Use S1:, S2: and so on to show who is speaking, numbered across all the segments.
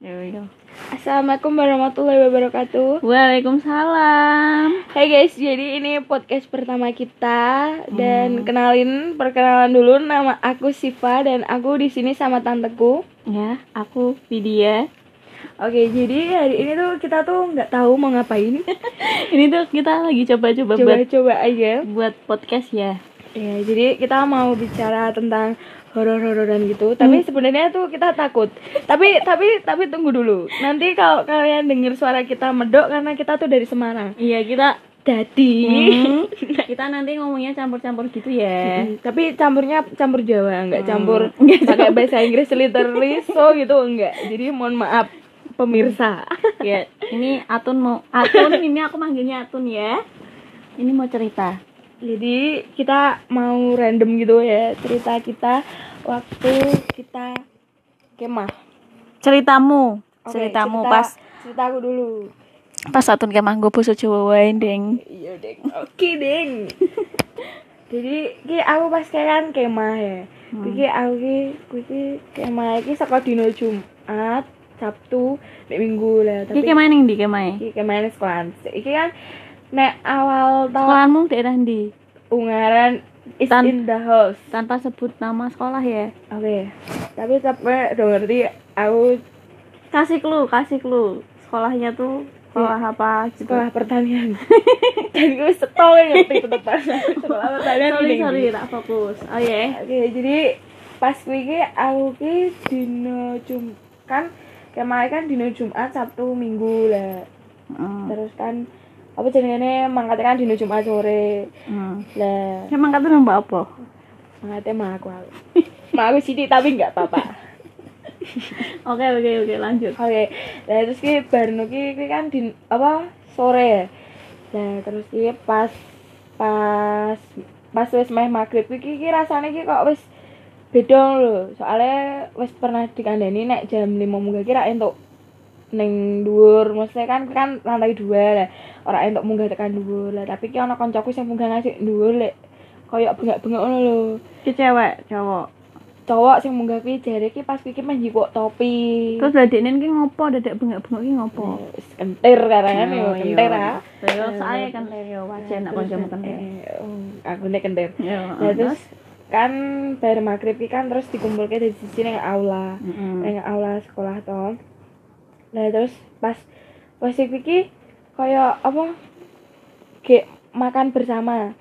S1: Yo yo.
S2: Assalamualaikum warahmatullahi wabarakatuh.
S1: Waalaikumsalam.
S2: Hai guys, jadi ini podcast pertama kita dan
S1: Hmm.
S2: kenalin perkenalan dulu nama aku Siva dan aku di sini sama tanteku.
S1: Ya, aku Vidya.
S2: Oke, jadi hari ini tuh kita tuh nggak tahu mau ngapain.
S1: Ini tuh kita lagi coba-coba
S2: Coba-coba aja.
S1: buat podcast ya.
S2: Ya, jadi kita mau bicara tentang horor-hororan gitu. Tapi sebenarnya tuh kita takut. Tapi tapi tapi tunggu dulu. Nanti kalau kalian dengar suara kita medok karena kita tuh dari Semarang.
S1: Iya, kita
S2: Jadi
S1: Hmm, kita nanti ngomongnya campur-campur gitu ya.
S2: Mm, tapi campurnya campur Jawa, nggak
S1: Hmm.
S2: campur
S1: Nggak
S2: pakai bahasa Inggris literally so gitu enggak. Jadi mohon maaf pemirsa.
S1: ya, ini Atun mau Atun ini aku manggilnya Atun ya. Ini mau cerita.
S2: Jadi kita mau random gitu ya cerita kita waktu kita kemah.
S1: Ceritamu.
S2: Oke,
S1: Ceritamu
S2: cerita-
S1: pas
S2: cerita aku dulu.
S1: pas Atun kemah gue Jawa wae, Deng.
S2: Iya deng. Oke deng. Jadi ki aku pas kan kemah ya.
S1: Hmm.
S2: Iki aku ki iki kemah iki saka dino Jumat, Sabtu, Minggu lah.
S1: Iki ke mana ning ndi kemae?
S2: iki ke mana sekolahan iki kan nek awal tahun
S1: Sekolahmu daerah ndi?
S2: Ungaran is
S1: Tan-
S2: in the house
S1: Tanpa sebut nama sekolah ya.
S2: oke tapi capek udah ngerti aku
S1: Kasih clue, kasih clue. Sekolahnya tuh sekolah apa gitu.
S2: sekolah pertanian dan gue setol ya ngerti tetepan sekolah pertanian
S1: sorry,
S2: ini.
S1: sorry, tak fokus. Oh ya.
S2: oke jadi pas gue iki aku ki dino jum kan kemarin kan dino Jumat Sabtu Minggu lah
S1: Hmm.
S2: terus kan apa jenenge mangkatnya kan dino Jumat sore
S1: Hmm.
S2: lah
S1: Emang kata nambah apa?
S2: Mangkatnya mah aku aku. Mah aku sithik tapi enggak apa-apa.
S1: Oke, oke, oke, lanjut.
S2: Oke. Lah terus ki barno ki kan di apa sore ya. Lah terus ki pas pas pas wis meh magrib iki ki rasane ki kok wis beda lho. Soalnya wis pernah dikandani nek jam 5 munggah ki ra entuk ning dhuwur maksudnya kan kan lantai dua lah ora entuk munggah tekan dhuwur lah tapi ki ana kancaku sing munggah ngasih dhuwur lek koyo bengak-bengak ngono lho
S1: Ki cewek, cowok.
S2: cowok sing munggah kuwi jare ki pas iki meh njikuk topi.
S1: Terus dadekne ki ngopo, dadak bengak-bengak ki ngopo?
S2: Wis kentir karangan yo
S1: Oh,
S2: kentir ah.
S1: Yo saya kan yo wajar nek kancamu kan.
S2: Eh, oh, aku nek kentir. Terus kan bar maghrib kan terus dikumpulke di sisi ning aula. Ning aula sekolah to. Nah, terus pas pas iki kaya apa? Kayak makan bersama.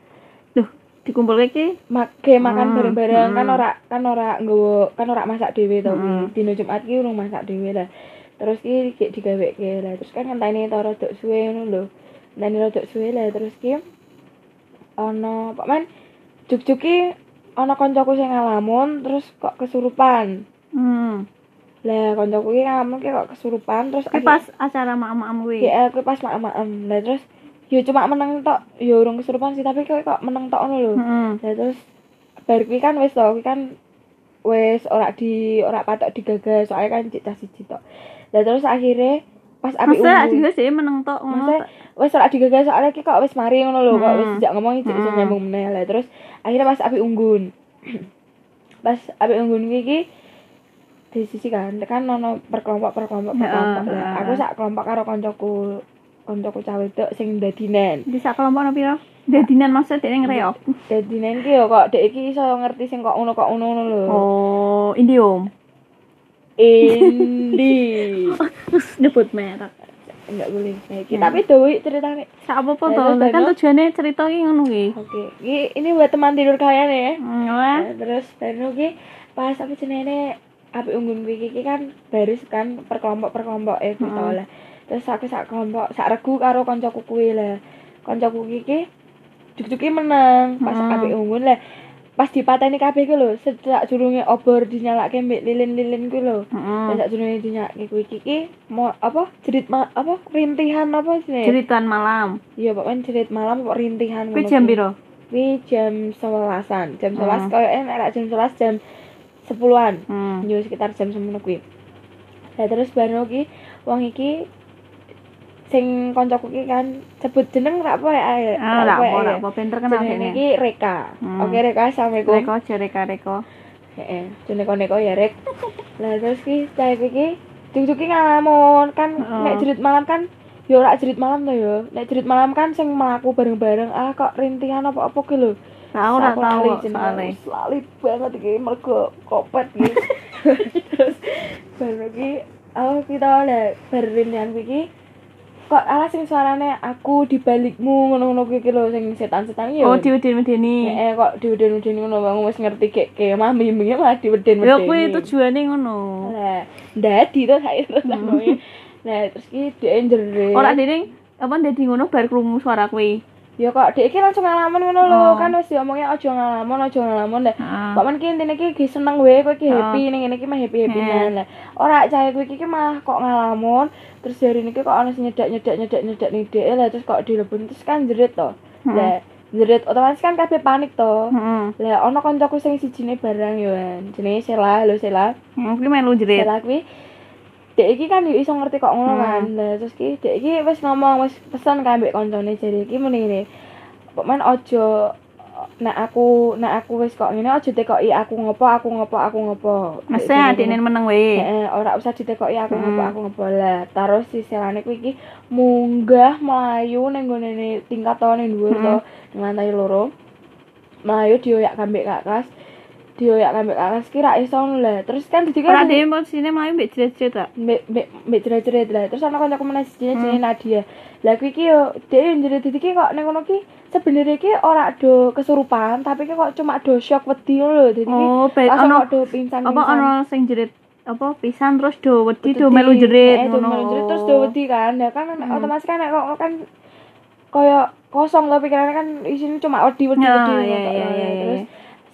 S1: Duh, dikumpulke ki
S2: mak kayak makan
S1: Hmm,
S2: bareng-bareng kan
S1: hmm.
S2: ora kan ora nggowo kan ora masak dhewe to
S1: Hmm.
S2: dino Jumat ki urung masak dhewe lah terus ki kayak digaweke lah terus kan ngenteni to rodok suwe ngono lho ngenteni rodok suwe lah terus ki ana Pak Man juk-juk ki ana kancaku sing ngalamun terus kok kesurupan
S1: Hmm.
S2: Lah kancaku ki ngalamun ki kok kesurupan terus
S1: Ki pas acara mak-mak kuwi.
S2: ya aku pas mak-makem lah terus yo cuma meneng tok yo urung kesurupan sih tapi kok kok meneng tok ngono lho
S1: Heeh.
S2: Lah terus bar kuwi kan wis to, kuwi kan wis ora di ora patok digagas soalnya kan cah siji tok. Lah terus akhirnya pas api
S1: Masa
S2: unggun.
S1: juga sih meneng tok ngono.
S2: Masa wis ora digagas soalnya ki kok wis mari ngono lho, kok wis
S1: Hmm.
S2: sejak ngomong cek iso
S1: Hmm.
S2: nyambung meneh. Lah terus akhirnya pas api unggun. pas api unggun kuwi ki di sisi kan kan ono perkelompok perkelompok
S1: Heeh,
S2: perkelompok lah.
S1: heeh.
S2: Aku sak kelompok karo koncoku koncoku cawe wedok sing dadinan.
S1: Di sak kelompok no piro? Dadinan maksudnya dene ngreok.
S2: Dadinan ki yo kok dek iki iso ngerti sing kok ngono kok ngono lho.
S1: Oh, Indium.
S2: Indi.
S1: Nyebut merek.
S2: Enggak boleh. Nah, iki
S1: Hmm.
S2: tapi dewi ceritanya.
S1: Sak apa-apa
S2: Lah,
S1: to? kan tujuannya cerita ki ngono ki.
S2: Oke. Iki ini buat teman tidur kalian ya.
S1: Hmm,
S2: Nah, terus Dano ki pas apa jenenge api unggun kuwi iki kan baris kan per kelompok per kelompok ya
S1: Hmm.
S2: tau lah. Terus aku sak kelompok sak regu karo koncoku kuwi lah. Koncoku iki juk-juki menang pas
S1: Hmm.
S2: api unggun lah. Pas dipateni kabeh ku lho, sejak jurunge obor dinyalake mbek lilin-lilin ku lho. Lah sak jurunge dinyalake kuwi iki mau apa jerit ma apa rintihan apa sih?
S1: Ceritaan malam.
S2: Iya, pokoknya jerit malam kok rintihan
S1: Kuwi jam piro?
S2: Kuwi jam 11-an. Jam 11
S1: Hmm.
S2: koyo enak jam 11 jam 10-an.
S1: Hmm.
S2: Yo sekitar jam semono kuwi. Lah terus baru ki wong iki sing koncoku ki kan sebut jeneng ra apa ya?
S1: Ah,
S2: Ra
S1: ora apa
S2: ya.
S1: ora apa ben terkenal
S2: Jenenge
S1: kene.
S2: iki Reka.
S1: Hmm.
S2: Oke Reka, assalamualaikum.
S1: Reko jare Reko.
S2: Heeh, jenenge neko ya Rek. Lah terus ki cah iki ki ngalamun kan
S1: Heeh.
S2: nek jerit malam kan yo ora jerit malam to yo. Nek jerit malam kan sing mlaku bareng-bareng ah kok rintihan apa-apa ki lho.
S1: Tahu ora
S2: Aku
S1: tahu
S2: lali banget iki mergo kopet iki. Terus baru iki aku kita oleh berintihan iki kok ala sing suarane aku di balikmu ngono-ngono kuwi ki lho sing setan-setan iki.
S1: Oh diweden-wedeni.
S2: Eh kok diweden-weden ngono bang wis ngerti kek kemah mimi malah diweden-wedeni.
S1: Ya kuwi tujuane ngono.
S2: Lah, ndadi to saya terus ngono. Nah, terus ki dhek jerit.
S1: Ora dene apa dadi ngono bar krungu suara kuwi.
S2: Ya kok dhek iki langsung ngalamun ngono lho,
S1: Oh.
S2: kan wis diomongnya aja ngalamun, aja ngalamun. Lah. Kok men ki intine ki seneng wae kowe ki
S1: Oh.
S2: happy ning ngene ki mah happy-happy. Lah, ora cah kowe iki mah kok ngalamun, terus hari ini kok ana nyedak-nyedak nyedak-nyedak ning dhek lah terus kok dilebon terus kan jerit to.
S1: Hmm.
S2: Lah, jerit otomatis kan kabeh panik to.
S1: Heeh.
S2: Lah, ana kancaku sing sijine barang yo, jenenge Sela, lho Sela.
S1: Hmm, kuwi melu jerit.
S2: Sela kuwi Dek iki kan iso ngerti kok ngono
S1: Hmm.
S2: kan. Lah terus ki dek iki wis ngomong wis pesan kan mbek koncone jare iki muni ngene. Kok men aja nek aku nek aku wis kok ngene aja tekoki aku ngopo aku ngopo aku ngopo.
S1: Mesti adine meneng wae.
S2: Heeh, ora usah ditekoki aku
S1: Hmm.
S2: ngopo aku ngopo lah. Terus si selane kuwi iki munggah melayu ning nggone tingkat to ning dhuwur
S1: Hmm.
S2: to ning lantai loro. Melayu dioyak kambek kakas. Dioyak kambek kakas kira iso ngono lah. Terus kan
S1: Ora
S2: kan
S1: dhewe posisine mlayu mbek jerit-jerit ta.
S2: mbek mbek mbek jerit-jerit lah. Terus ana kancaku meneh jenenge
S1: Hmm.
S2: jenenge Nadia. Lah kuwi ki yo yo jerit iki kok ning ngono ki sebenarnya ki ora do kesurupan, tapi ki kok cuma do shock wedi ngono lho. Dadi ki
S1: Oh,
S2: langsung kok do pingsan.
S1: apa ono sing jerit apa pisan terus do wedi do melu jerit
S2: Eh, do
S1: ngono.
S2: melu jerit terus do wedi kan. Ya kan
S1: Hmm.
S2: otomatis kan kok kan koyo kosong lah pikirannya kan isine cuma wedi wedi wedi ngono
S1: iya.
S2: Terus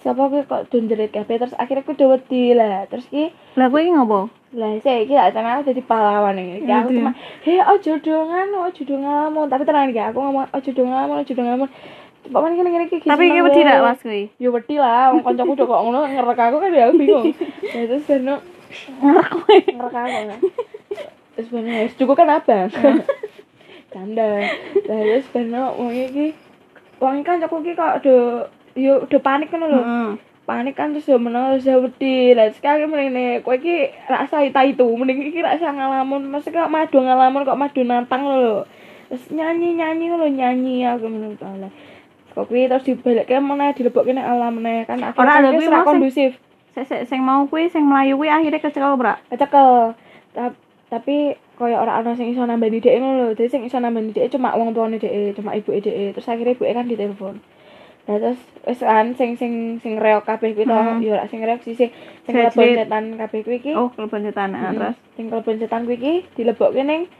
S2: siapa ki kok do jerit kabeh terus akhirnya ku do wedi lah. Terus ki
S1: Lah kuwi ngopo?
S2: lah saya iki tak tenang dadi pahlawan iki. Ki aku cuma he ojo do nganu, ojo do. Tapi tenang iki aku ngomong ojo do ngalamun, ojo do ngalamun. Pak man ngene ngene iki.
S1: Tapi iki wedi rak pas kuwi.
S2: Yo wedi lah, wong kancaku udah kok ngono ngerek aku kan ya aku bingung. Ya terus Berno
S1: Ngerek kowe.
S2: ngerek aku. kan. Terus Berno ya cukup kan abang. Canda. Lah terus Berno wong iki wong iki kancaku iki kok do yo udah panik kan lho.
S1: Heeh.
S2: panik kan terus yo menawa terus yo wedi. Lah sekali mrene kowe iki rasa ita itu mending iki rasa ngalamun. Mesti kok madu ngalamun kok madu nantang lho. Terus nyanyi nyanyi lho nyanyi aku menurut Allah kok kuwi terus dibalikke meneh dilebokke nek alam meneh. Kan
S1: Ora,
S2: akhirnya kan wis ra
S1: mau sing-
S2: kondusif.
S1: Sik sik sing mau kuwi sing mlayu kuwi akhirnya kecekel brak.
S2: kecekel. Ta- tapi koyo ora ana sing iso nambani dhek ngono lho. Dadi sing iso nambani dhek cuma wong tuane dhek cuma ibuke dhek. Terus akhirnya ibuke kan ditelepon Nah terus wis kan sing sing sing reok kabeh kuwi to,
S1: Hmm.
S2: yo ora sing reok sih sing sing
S1: Jerit-jerit.
S2: lebon setan kabeh kuwi iki.
S1: Oh, kelebon setan
S2: Mm-mm.
S1: terus.
S2: sing kelebon setan kuwi iki dilebokke ning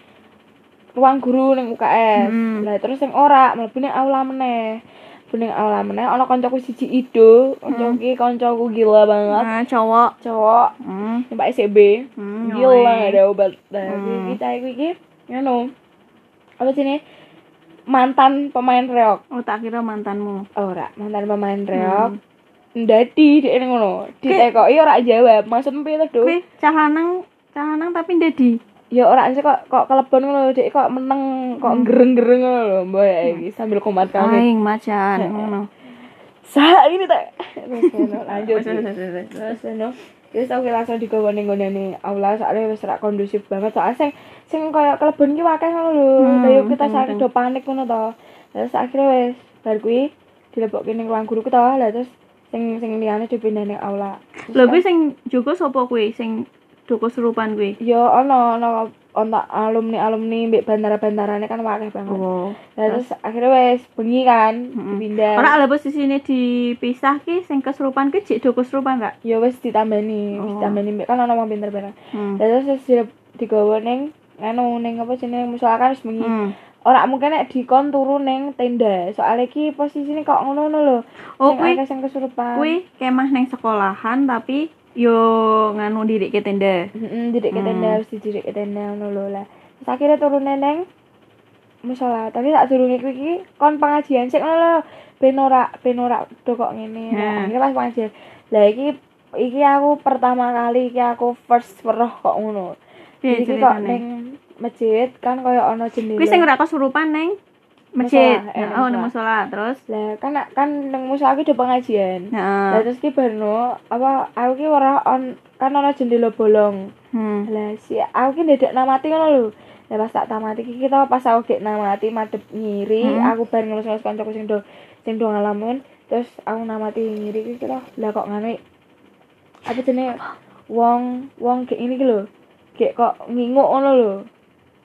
S2: ruang guru ning UKS.
S1: Hmm.
S2: Lah terus sing ora mlebu ning aula meneh. Mlebu aula meneh ana kancaku siji Ido, kancaku iki kancaku gila banget.
S1: Nah, cowok.
S2: Cowok
S1: Hmm.
S2: Pak SCB.
S1: Hmm,
S2: Gila ada obat. Nah,
S1: Hmm.
S2: kita iki ngono. Apa sini? Mantan pemain reok.
S1: Oh, tak kira mantanmu.
S2: Ora, mantan pemain reok.
S1: Hmm.
S2: Ndadi dhek ning ngono. Ditekoki ora jawab. Maksudmu piye to, Duk?
S1: Kuwi cah lanang, cah lanang tapi ndedi.
S2: Ya ora sih kok kok kelebon ngono dhek kok meneng kok gereng-gereng ngono lho, mbok ya iki sambil komat kami.
S1: Aing macan ngono.
S2: Sah ini tak. Lanjut. Terus ngono. Wis aku langsung digawa ning nggone aula soalnya wis ora kondusif banget. Soalnya sing sing kaya kelebon ki akeh ngono lho.
S1: Hmm,
S2: Kayak kita
S1: betul,
S2: sakit
S1: betul.
S2: do panik ngono to. Terus akhirnya wis bar kuwi dilebokke ning ruang guru ku to. Lah terus sing sing liyane dipindah ning aula.
S1: Lho kuwi sing jogo sapa kuwi sing jogo serupan kuwi?
S2: Ya ono ono ono alumni alumni mbek bantara-bantarane kan akeh banget.
S1: Oh.
S2: Lah terus akhirnya wes bengi kan
S1: Mm-mm.
S2: dipindah.
S1: Ora ada posisine dipisah ki sing kesurupan ki jek do kesurupan gak?
S2: Ya wes ditambani,
S1: Oh.
S2: ditambani mbek kan wong pinter bareng.
S1: Hmm.
S2: Lah terus di- digawa ning anu ning apa jenenge musola kan wis bengi.
S1: Hmm.
S2: Ora mungkin nek dikon turu ning tenda. Soalnya ki posisine kok ngono-ngono lho.
S1: Oh kuwi
S2: kesurupan.
S1: kuwi kemah neng sekolahan tapi yo nganu didik ke tenda.
S2: Heeh, didik ke
S1: Hmm.
S2: tenda, wis didik ke tenda ngono lah. Terus akhirnya turun neng musola. Tapi durunge kuwi iki kon pengajian sik ngono lho. Ben ora ben ora do kok ngene. Nah,
S1: Hmm.
S2: akhirnya pas pengajian. Lah iki iki aku pertama kali iki aku first weruh kok ngono.
S1: Piye
S2: Jadi iki kok ning masjid kan koyo ana jendela.
S1: Kuwi sing ora kesurupan neng masjid.
S2: eh,
S1: Nah, oh di musola terus?
S2: Lah kan kan nang musola iki ada pengajian. Lah
S1: Heeh.
S2: terus ki barno apa aku ki ora on kan ana jendela bolong.
S1: Hmm.
S2: lah si aku ki ndedak namati ngono lho. Lah pas tak tamati ki kita pas aku gek namati madhep ngiri
S1: Hmm.
S2: aku bar ngelus-ngelus kancaku sing do sing do ngalamun terus aku namati ngiri ki kita lah kok ngene apa jenenge? Wong wong gek ini ki lho. Gek kok nginguk ngono lho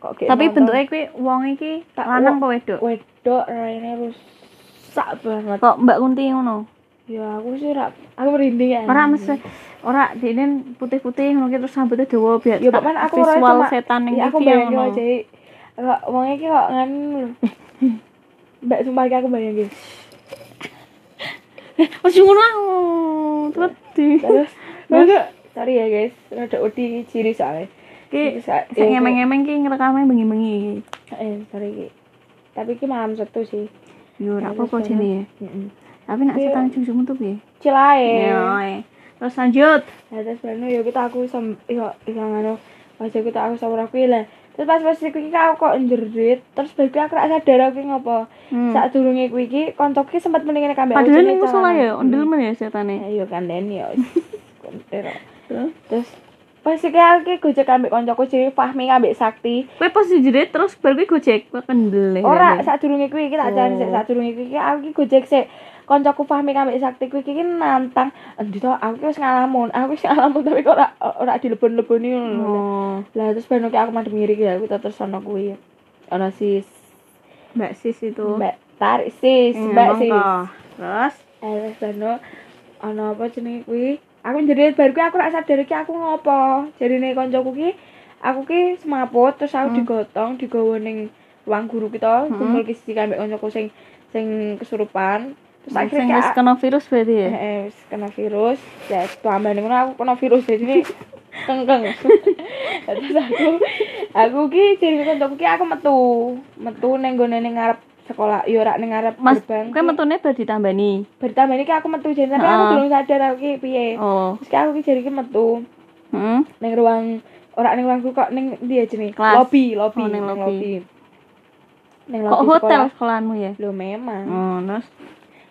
S2: kok
S1: tapi
S2: nonton.
S1: bentuknya kuwi wong iki
S2: Tak-
S1: lanang apa wedok?
S2: wedok raine rusak banget.
S1: Kok Mbak Kunti ngono?
S2: Ya aku sih ora aku merinding ya.
S1: Ora mesti ora dene putih-putih ngono terus rambutnya dawa biar
S2: ya
S1: tak
S2: aku
S1: visual
S2: cuma
S1: setan ning
S2: ya aku bayangin aja. Kok wong iki kok nganu lho. Mbak sumpah aku bayangin.
S1: Wes ngono lah. terus di
S2: terus terus sorry ya guys. Rada uti ciri soalnya
S1: ki
S2: Sa-
S1: sing
S2: ya,
S1: ngemeng-ngemeng ki ngerekamnya bengi-bengi
S2: eh sorry Ki. tapi ki malam Sabtu sih
S1: yo ora apa-apa
S2: ono-
S1: jene ya
S2: Heeh.
S1: tapi nak
S2: Iya.
S1: setan jujung tuh piye
S2: cilae
S1: ya eh. terus lanjut
S2: Nah, terus bareng yo kita aku sam yo iso ngono. Pas kita aku sama aku lah. Terus pas pas aku kok njerit, terus baru aku rak sadar aku ngopo.
S1: hmm.
S2: Saat durunge kuwi iki koncoku sempat mendingin kambek
S1: padahal ning musola ya ondel men ya setane
S2: Ayo kan den yo.
S1: Terus
S2: pas iki aku gojek kambek koncoku jenenge Fahmi kambek Sakti.
S1: kowe pas dijerit terus baru kuwi gojek kendel ya
S2: Ora saat durunge kuwi iki tak jan
S1: Oh.
S2: saat durunge kuwi aku iki gojek sik. Koncoku Fahmi kambek Sakti kuwi iki nantang. Endi to aku wis ngalamun. Aku wis ngalamun tapi kok ora ora dilebon-leboni ngono
S1: oh.
S2: Lah terus ki aku madhep ngiri ki aku terus ono kuwi. Ono sis.
S1: Mbak sis itu.
S2: Mbak tarik sis
S1: Hmm,
S2: mbak sis.
S1: Terus?
S2: Eh terus ono apa jenenge kuwi aku jadi baru aku rak sadar ki aku ngopo? Jarine koncoku ki aku ki semaput terus aku
S1: Hmm.
S2: digotong digawa ning ruang guru kita
S1: Hmm.
S2: kumpul ki sisi kambek koncoku sing sing kesurupan. Terus
S1: sing
S2: akhirnya
S1: wis
S2: kayak
S1: kena virus berarti ya?
S2: Eh, eh, wis kena virus. Ya tambah ngono aku kena virus jadi ini kengkeng. Terus aku aku ki jadi kancaku ki aku metu. Metu ning gone ning ngarep sekolah yo ora ning ngarep
S1: Mas,
S2: gerbang
S1: kowe metune bar ditambani.
S2: bertambah ini ki aku metu jadi tapi aku
S1: Heeh.
S2: belum sadar aku ki piye
S1: Oh.
S2: terus ki aku ki jadi ki metu
S1: Heeh.
S2: ning ruang ora ning ruang guru kok ning dia jenenge
S1: Kelas.
S2: lobby lobby
S1: Oh, ning lobby.
S2: ning
S1: Kok
S2: lobby
S1: hotel
S2: sekolah.
S1: sekolahmu ya?
S2: Loh memang
S1: Oh, terus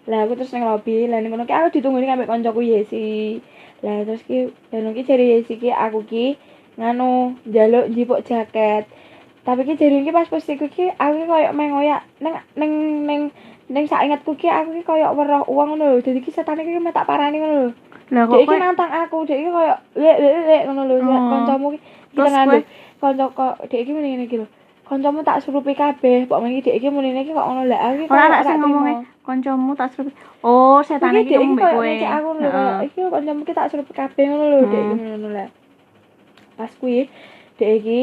S2: lah aku terus neng lobby lah ning kono ki aku ditunggu ambek koncoku Yesi lah terus ki dan ki jari Yesi ki aku ki nganu njaluk njipuk jaket tapi ki jari ki pas postiku ki aku ki koyo mengoyak neng neng neng neng saingatku ki aku ki koyo weruh uang ngono lho dadi ki setane ki tak parani ngono lho
S1: lah kok
S2: iki
S1: kowe
S2: nantang aku, dek iki koyo lek lek lek ngono lho,
S1: Oh.
S2: kancamu ki
S1: kowe?
S2: Kanca kok dek iki muni ngene iki lho. Kancamu tak surupi kabeh, pok mengi dek iki muni ngene iki kok ngono lah aku ki
S1: ora sing
S2: trimo.
S1: kancamu tak suruh. Oh, setane
S2: Iki
S1: iki
S2: iki
S1: ngombe kowe.
S2: ngecek aku lho, iki kancamu ki tak surupi kabeh ngono lho, dek iki ngono lah. Pas kuwi dek iki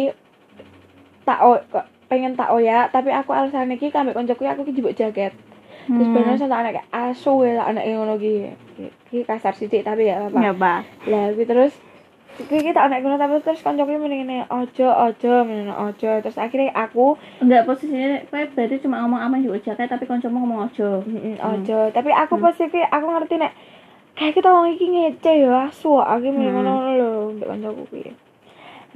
S2: tak o, pengen tak oyak, tapi aku alasan iki kambek kancaku ki aku ki jebuk jaket. Terus
S1: Hmm.
S2: bener tak anak kayak asu ya tak anak ngono ki. Ki kasar sithik tapi ya apa.
S1: Ya, Pak.
S2: lah terus kuwi kita anak ngono tapi terus kancaku muni ngene ojo ojo ngene ojo terus akhirnya aku
S1: Enggak posisinya kowe berarti cuma ngomong ama juga jaket tapi kancamu ngomong ojo.
S2: "Mm-mm,
S1: Hmm.
S2: ojo tapi aku pasti ki aku ngerti nek kayak kita wong iki ngece ya asu aku muni
S1: Hmm.
S2: ngono lho mbek kancaku kuwi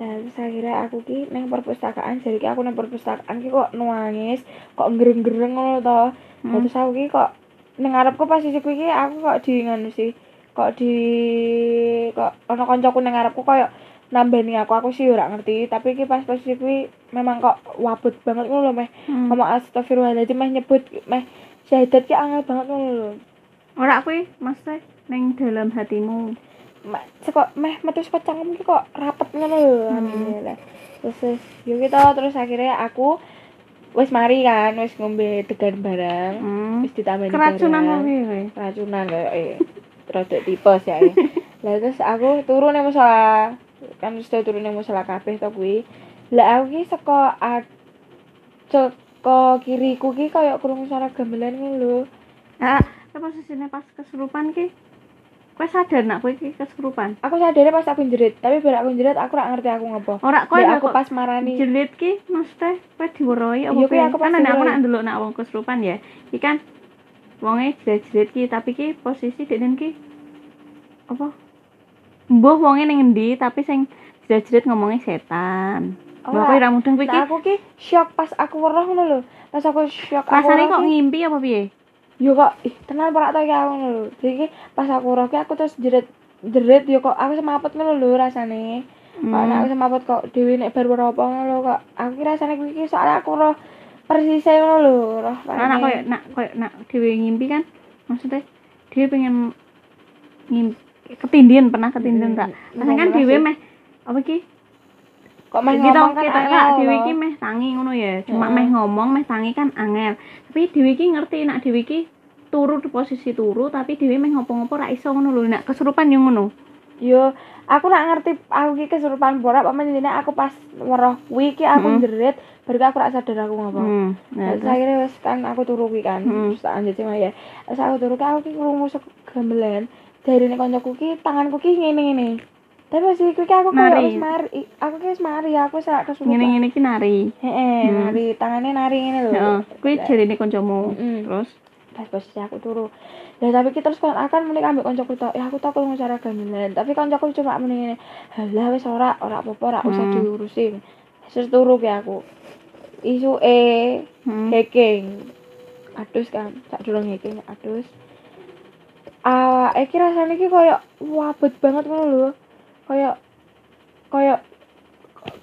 S2: Nah, terus akhirnya aku ki neng perpustakaan jadi ki aku neng perpustakaan ki kok nuangis kok gereng-gereng ngono to Nah,
S1: Hmm.
S2: terus aku ki kok neng ngarepku pas sisi kuwi ki aku kok di nganu sih kok di kok ana kancaku neng ngarepku koyo nambani aku aku sih ora ngerti tapi ki pas posisi kuwi memang kok wabut banget ngono lho meh
S1: Hmm.
S2: ngomong astagfirullahaladzim meh nyebut meh syahadat ki angel banget ngono lho
S1: Ora kuwi maksudnya ning dalam hatimu.
S2: Meh sekok meh metu saka cangkem ki kok rapet ngono lho
S1: Hmm.
S2: terus wis yo kita terus akhirnya aku wis mari kan wis ngombe degan barang
S1: Hmm.
S2: wis ditambani
S1: Keracunan
S2: barang.
S1: kok piye kowe?
S2: racunan kayak eh rada tipes ya eh. lah terus aku turun yang musola kan sudah turun yang musola kabeh to kuwi lah aku ki saka a- saka kiriku ki kayak krungu suara gamelan ngono lho
S1: Ah, apa posisinya pas kesurupan ki? Kowe sadar nak kowe ki kesurupan?
S2: aku sadar pas aku jerit tapi bar aku jerit aku ora ngerti aku ngopo
S1: Ora kowe
S2: aku pas marani
S1: jerit ki maksudnya kowe diweroi apa
S2: Iya, kuwi
S1: piye?
S2: aku
S1: kan aku nak ndelok nak wong kesurupan ya. Iki kan wonge jerit-jerit ki tapi ki posisi denen ki apa? Mbuh wonge ning endi tapi sing jerit-jerit ngomongnya setan. Wah, kowe ra mudeng kowe iki.
S2: Nah, aku ki shock pas aku weruh ngono lho. Pas aku shock aku
S1: Rasane kok ngimpi apa piye?
S2: Yo kok ih tenan ora tau ki aku lho. Jadi pas aku ki aku terus jerit jerit yo kok aku semaput ngono lho rasane. Kok
S1: Hmm.
S2: nek aku semaput kok dhewe nek bar weruh apa ngono lho kok. Aku rasane kuwi ki soalnya aku weruh persis ngono lho, weruh.
S1: Karena koyo nak koyo nak dhewe ngimpi kan maksudnya dhewe pengen ngimpi ketindihan pernah ketindihan
S2: Hmm,
S1: tak?
S2: hmm,
S1: kan dhewe
S2: sih.
S1: meh apa ki?
S2: Kok meh
S1: kita
S2: ngomong kan
S1: kita dhewe
S2: lho.
S1: iki meh tangi ngono ya. Cuma
S2: Heeh.
S1: meh ngomong meh tangi kan angel. Tapi dhewe iki ngerti nak dhewe iki turu di posisi turu tapi dhewe meh ngopo-ngopo ra iso ngono lho. Nak kesurupan yo ngono.
S2: Yo, aku nak ngerti aku ki kesurupan borak apa menjene aku pas weruh kuwi ki aku
S1: Mm.
S2: jerit baru aku rak sadar aku ngopo.
S1: Hmm. Nah,
S2: Terus akhirnya wes kan aku turu kuwi kan.
S1: Mm.
S2: Terus tak sama ya. Terus aku turu ki aku ki krungu sek gamelan. Jarine koncoku ki tanganku ki ngene-ngene. Tapi pas iki ki aku
S1: Nari.
S2: wis mari, aku wis mari, aku wis rak kesurupan.
S1: ngene-ngene ki nari.
S2: Heeh,
S1: Mm.
S2: nari, tangannya nari ngene lho.
S1: Heeh. Kuwi jarine kancamu.
S2: Mm.
S1: Terus
S2: pas posisi aku turu ya tapi kita terus kan akan mending ambek koncoku tok ya aku tak krungu cara gamelan tapi koncoku cuma mending ngene halah wis ora ora apa-apa ora usah
S1: Hmm.
S2: diurusin terus turu ki aku isu eh
S1: hmm.
S2: hacking adus kan sak durung hacking adus ah iki rasane ki koyo wabet banget ngono lho koyo koyo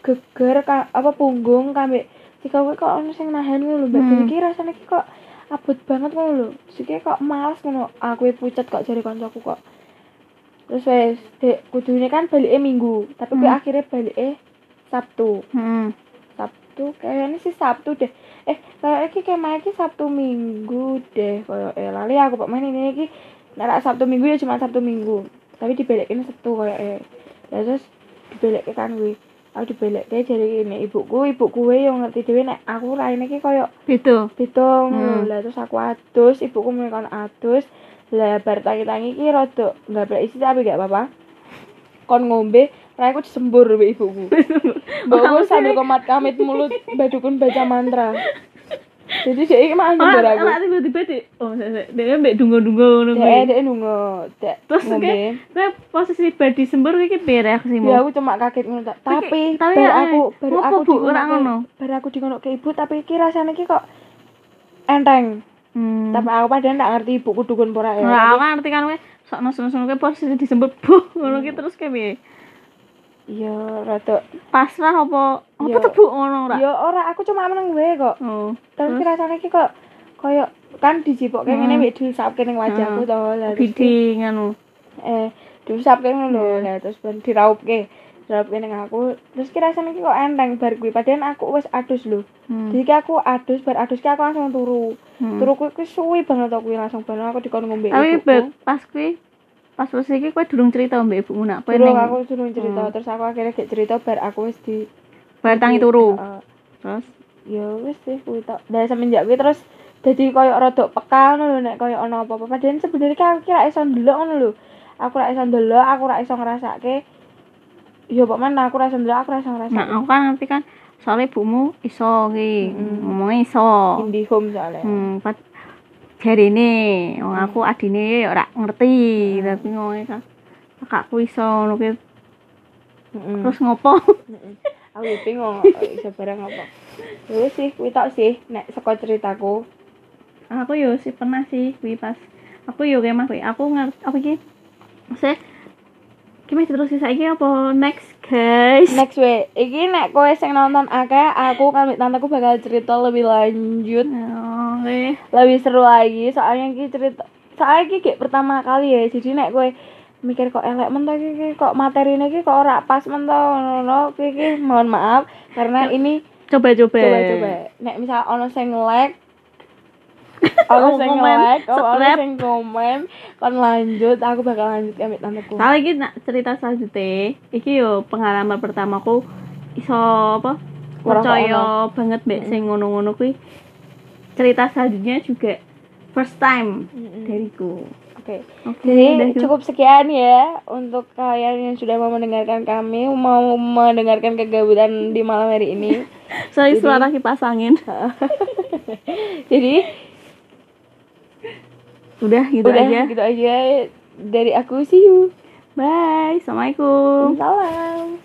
S2: geger ka, apa punggung kambek. Jika kowe kok ono sing nahan ngono lho mbak.
S1: Hmm.
S2: Jadi ki rasane ki kok abot banget ngono lho. Siki kok males ngono aku pucet kok jari koncoku kok. Terus wes dek kudune kan balike minggu tapi
S1: Hmm.
S2: akhirnya balike Sabtu.
S1: Hmm.
S2: Sabtu kayaknya sih Sabtu deh. Eh kayak iki kayak iki Sabtu Minggu deh kayak eh lali aku pak main ini iki nek Sabtu Minggu ya cuma Sabtu Minggu. Tapi dibalikin Sabtu kayak eh ya terus dibalikin kan gue aku dibalikin jadi ini ibuku ibuku gue yang ngerti dewe nek aku lain iki kayak
S1: Beda.
S2: beda
S1: Hmm.
S2: lah terus aku adus ibuku mulai kon adus lah bar tangi-tangi iki rada nggak boleh isi tapi gak apa-apa kon ngombe Rai aku disembur ibuku. Mbakku sambil komat kamit mulut badukun baca mantra. Jadi dia mah nyembur
S1: Ora
S2: aku.
S1: ora tiba-tiba di oh sik dia mbek dungo-dungo ngono
S2: Dek
S1: kuwi.
S2: dek nunggu,
S1: Terus kayak kowe posisi bar disembur iki piye reaksimu?
S2: Ya aku cuma kaget ngono. Tapi
S1: tapi
S2: aku baru aku
S1: Bu?
S2: dingono
S1: Ora ngono?
S2: Bar aku dingono ke ibu tapi iki rasane iki kok enteng.
S1: Hmm.
S2: Tapi aku padahal ndak ngerti ibuku dukun pora ya.
S1: Ora ngerti kan kowe sok nesu-nesu kowe posisi disembur buh ngono ki terus kayak piye?
S2: Iya, rada.
S1: Pasrah apa apa
S2: Ya.
S1: tebuk ngono ora?
S2: Ya ora, aku cuma meneng wae kok.
S1: Oh.
S2: Terus rasane iki kok koyo kan dijipok kayak
S1: Hmm.
S2: ngene wek disapke ning wajahku
S1: Hmm.
S2: to. Ki-
S1: Bidi ngono.
S2: eh disapke ngono lho.
S1: Hmm.
S2: Lah terus ben diraupke. Diraupke ning aku. Terus ki rasane ki kok enteng bar kuwi padahal aku wis adus lho.
S1: Hmm.
S2: Jadi aku adus bar adus ki aku langsung turu.
S1: Hmm.
S2: Turu kuwi suwi banget aku langsung ben aku dikon ngombe.
S1: Tapi pas kuwi pas posisi iki kowe durung cerita mbek ibumu nak kowe
S2: Durung
S1: ning
S2: aku suruh cerita
S1: Hmm.
S2: terus aku akhirnya gak cerita bar aku wis di
S1: bar tangi turu.
S2: Heeh.
S1: Terus
S2: ya wis sih kuwi tok. Dari semenjak kuwi terus dadi koyo rada peka ngono lho nek koyo ana apa-apa. Padahal sebenarnya kan aku kira iso ndelok ngono lho. Aku ra iso ndelok, aku ra iso ngrasake. Ya pok men aku ra iso ndelok, aku ra iso ngrasake.
S1: Nah, aku kan ngerti kan soalnya ibumu iso ki,
S2: Mm-mm.
S1: ngomongnya iso.
S2: Indie home soalnya.
S1: Hmm, pas jarine wong aku adine ya ora ngerti, tapi ngomongnya kan kakakku iso ngono.
S2: Heeh.
S1: Terus ngopo?
S2: aku ya bingung iso barang apa. Ya wis sih kuwi tok sih nek saka ceritaku.
S1: aku yo sih pernah sih kuwi pas aku yo kemah kuwi. Aku ngerti apa iki? Maksudnya Gimana terus sih saiki apa next guys?
S2: Next we, iki nek kowe sing nonton akeh, aku kan tanteku bakal cerita lebih lanjut.
S1: Oh,
S2: Lebih seru lagi soalnya iki cerita soalnya iki kayak pertama kali ya jadi nek gue mikir kok elek men to iki kok materinya iki kok ora pas men to ngono iki iki mohon maaf karena ini
S1: Coba-coba.
S2: coba-coba nek misal ono sing like ono sing like ono
S1: subscribe.
S2: sing komen kon lanjut aku bakal lanjut ambek tanteku
S1: Soalnya iki nak cerita selanjutnya, iki yo pengalaman pertamaku iso apa? Percaya banget mbek sing ngono-ngono kuwi. Cerita selanjutnya juga first time
S2: Mm-mm.
S1: dariku.
S2: oke
S1: Oke,
S2: Jadi
S1: udah gitu.
S2: cukup sekian ya untuk kalian yang sudah mau mendengarkan kami, mau mendengarkan kegabutan di malam hari ini.
S1: Sorry
S2: Jadi-
S1: suara kipas angin.
S2: Jadi
S1: Udah gitu
S2: udah
S1: aja.
S2: gitu aja dari aku see you.
S1: Bye. Assalamualaikum.
S2: Salam.